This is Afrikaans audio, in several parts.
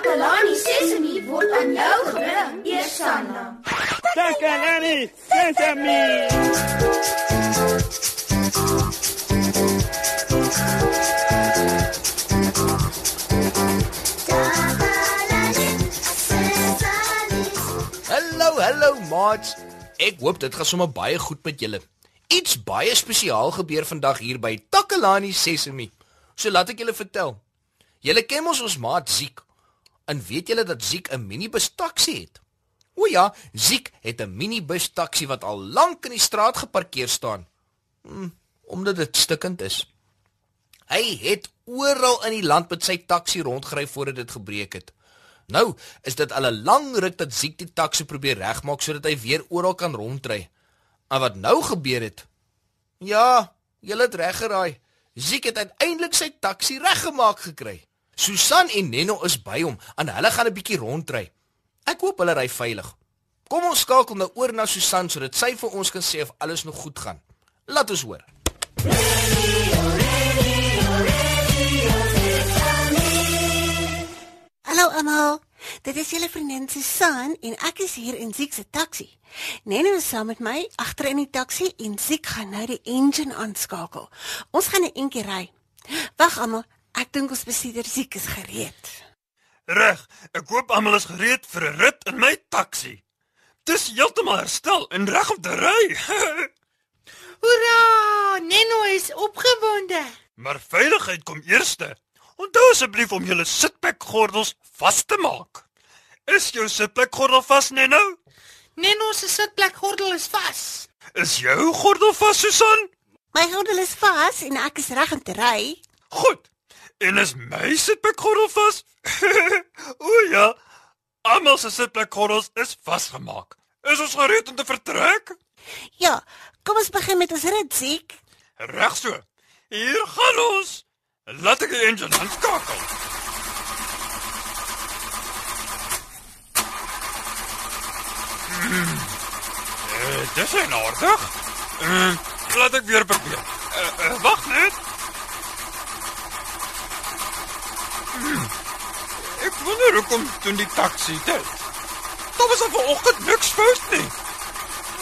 Takalani Sesemi word aan jou gebring, Eersanna. Takalani Sesemi. Hallo, hallo maats. Ek hoop dit gaan sommer baie goed met julle. Iets baie spesiaal gebeur vandag hier by Takalani Sesemi. So laat ek julle vertel. Julle ken mos ons maat Ziek. En weet julle dat Ziek 'n minibus taxi het? O ja, Ziek het 'n minibus taxi wat al lank in die straat geparkeer staan. Hm, omdat dit stikkend is. Hy het oral in die land met sy taxi rondgery voordat dit gebreek het. Nou is dit al 'n lang ruk dat Ziek die taxi probeer regmaak sodat hy weer oral kan rondry. En wat nou gebeur het? Ja, jy het reg geraai. Ziek het uiteindelik sy taxi reggemaak gekry. Susan en Nenno is by hom en hulle gaan 'n bietjie rondry. Ek hoop hulle ry veilig. Kom ons skakel nou oor na Susan sodat sy vir ons kan sê of alles nog goed gaan. Laat ons hoor. Hallo almal. Dit is julle vriendin Susan en ek is hier in Ziek se taxi. Nene is saam met my agter in die taxi en Ziek gaan nou die engine aanskakel. Ons gaan 'n entjie ry. Wag almal, ek dink ons besitter Ziek is gereed. Reg, ek hoop almal is gereed vir 'n rit in my taxi. Dis heeltemal herstel en reg om te ry. Hoera! Neno is opgewonde. maar veiligheid kom eerste. Onthou asseblief om julle sitplekgordels vas te maak. Is jou sitplekgordel vas, Nenno? Neno se sitplekgordel is vas. Is jou gordel vas, Susan? My gordel is vas en ek is reg om te ry. Goed. En is my sitplekgordel vas? o ja. Almal se sitplekgordels is vasgemaak. Is ons gereed om te vertrek? Ja, kom ons begin met ons rit, Ziek. Reg so. Hier gaan ons. Laat ek die engine aanskakel. Hmm. Eh, dis en aardig. Uh, laat ek weer probeer. Uh, uh, Wag net. Hmm. Ek wonder hoekom doen die taxi dit. Daar was al vanoggend niks fout nie.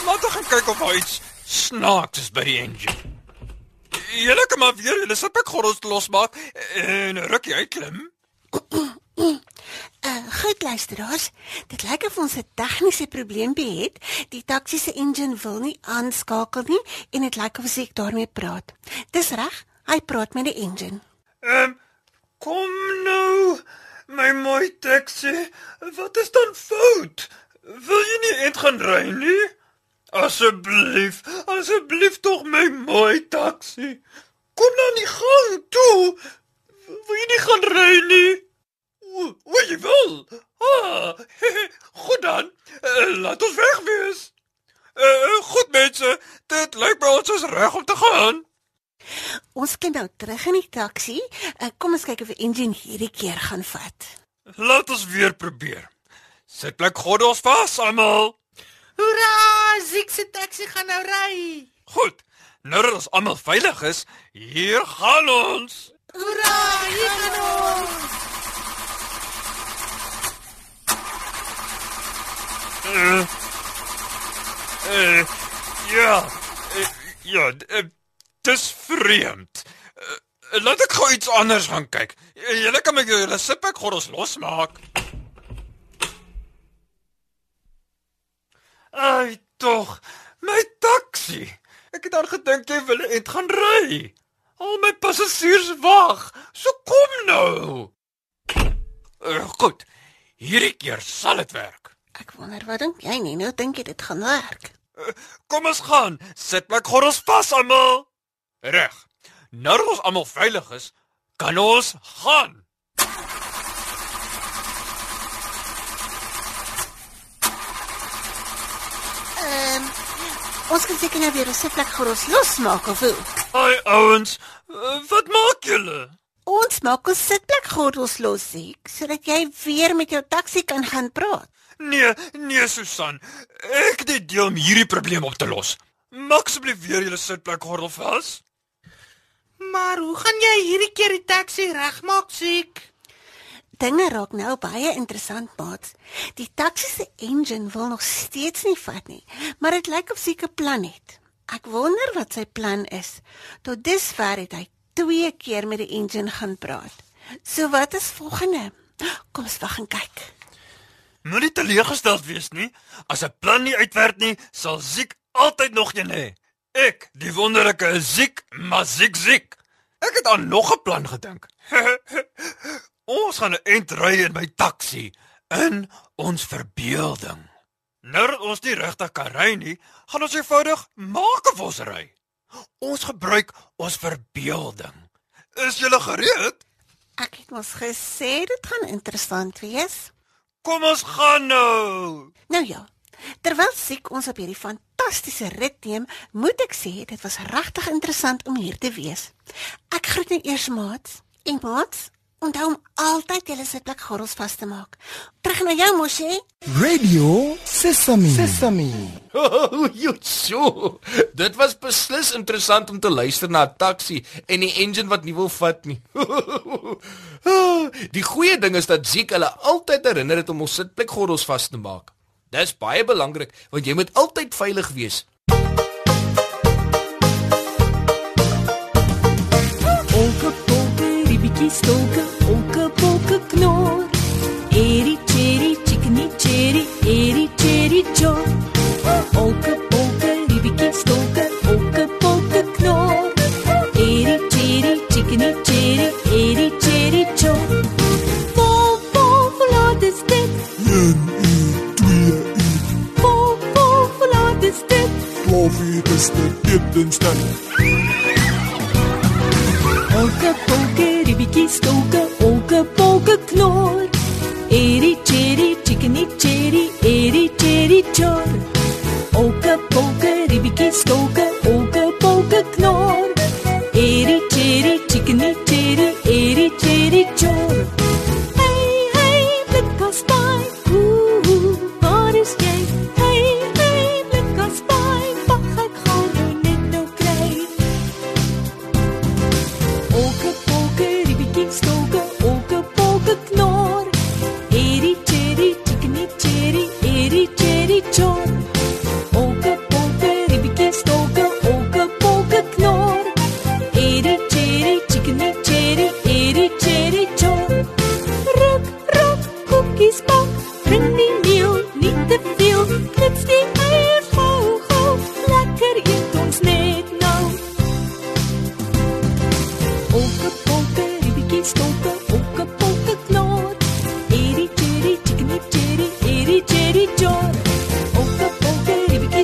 Laat ek gaan kyk of daar iets snaaks is by die engine. Julle kan maar weer julle sitbekgordels losmaak en rukkie uitklim. Uh, goed luisteraars, dit lyk of ons 'n tegniese probleempie het. Die taxi se engine wil nie aanskakel nie en dit lyk of ek daarmee praat. Dis reg, hy praat met die engine. Ehm um, kom nou my mooi taxi. Wat is dan fout? Wil jy nie eet gaan ry nie? Asseblief, asseblief tog my mooi taxi. Kom nou nie gang toe. Wil jy nie gaan ry nie? O, o jy wil. Ah, goed dan. Uh, laat ons weg wees. Uh, goed mense, dit lyk my ons is reg om te gaan. Ons klim nou terug in die taxi. Uh, kom ons kyk of die engine hierdie keer gaan vat. Laat ons weer probeer. Sit plek gordels vas almal. Hoera! Ziek se taxi gaan nou ry. Goed. Nou dat ons almal veilig is, hier gaan ons. Hoera! Hier gaan ons. Uh, uh, ja. Uh, ja, uh, dis vreemd. Uh, laat ek gou iets anders gaan kyk. Julle kan my julle sitpak gordels losmaak. Ai tog, my taxi. Ek het aan gedink jy wil net gaan ry. Al my passasiers wag. So kom nou. Uh, goed. Hierdie keer sal dit werk. Ek wonder wat dink jy nie? Nou dink jy dit gaan werk. Uh, kom ons gaan. Sit my gordels vas almal. Reg. Nou dat ons almal veilig is, kan ons gaan. Ehm um, ons kan seker nou weer ons sitplek gerus losmaak of hoe? Ai ouens, uh, wat maak julle? Ons maak ons sitplek gordels los, Ziek, sodat jy weer met jou taxi kan gaan praat. Nee, nee Susan. Ek het 'n idee om hierdie probleem op te los. Maak asseblief weer julle sitplek gordel vas. Maar hoe gaan jy hierdie keer die taxi regmaak, Ziek? Dinge raak nou baie interessant, maat. Die taxi se engine wil nog steeds nie vat nie, maar dit lyk of Ziek 'n plan het. Ek wonder wat sy plan is. Tot dusver het hy twee keer met die engine gaan praat. So wat is volgende? Kom ons wag en kyk. Moenie teleurgesteld wees nie. As 'n plan nie uitwerk nie, sal Ziek altyd nog een hê. Ek, die wonderlike is Ziek, maar Ziek Ziek. Ek het aan nog 'n plan gedink. ons gaan 'n ent ry in my taxi in ons verbeelding. Nou dat ons nie regtig kan ry nie, gaan ons eenvoudig maak of ons ry. Ons gebruik ons verbeelding. Is jy gereed? Ek het mos gesê dit gaan interessant wees. Kom ons gaan nou. Nou ja. Terwyl siek ons op hierdie fantastiese rit neem, moet ek sê dit was regtig interessant om hier te wees. Ek groet net eers maats. En maats, onthou om altyd julle sitplek gordels vas te maak. Terug na jou mosie. Radio Sesame. Sesame. Oh, jo, dit was beslis interessant om te luister na 'n taxi en die engine wat nie wil vat nie. die goeie ding is dat Ziek hulle altyd herinner het om ons sitplek gordels vas te maak. Dis baie belangrik want jy moet altyd veilig wees. Olke polke, ribietjie stolke, olke polke knor. Eri cherry, chickeny cherry, eri Olke polke, ribietjie stolke, olke polke knor. Eri cherry, chickeny cherry, eri cherry chor. Olke polke, ribietjie stolke, olke polke knor.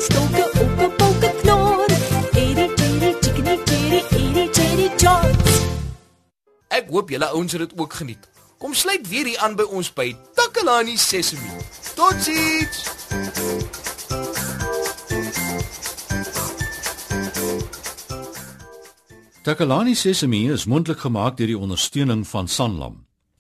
Stolke, olke polke knor. Eri cherry, chickeny cherry, eri cherry chor. Ek hoop julle ouens het dit ook geniet. Kom sluit weer hier aan by ons by Takalani Sesemi. Totsiens. Takalani Sesemi is mondelik gemaak deur die ondersteuning van Sanlam.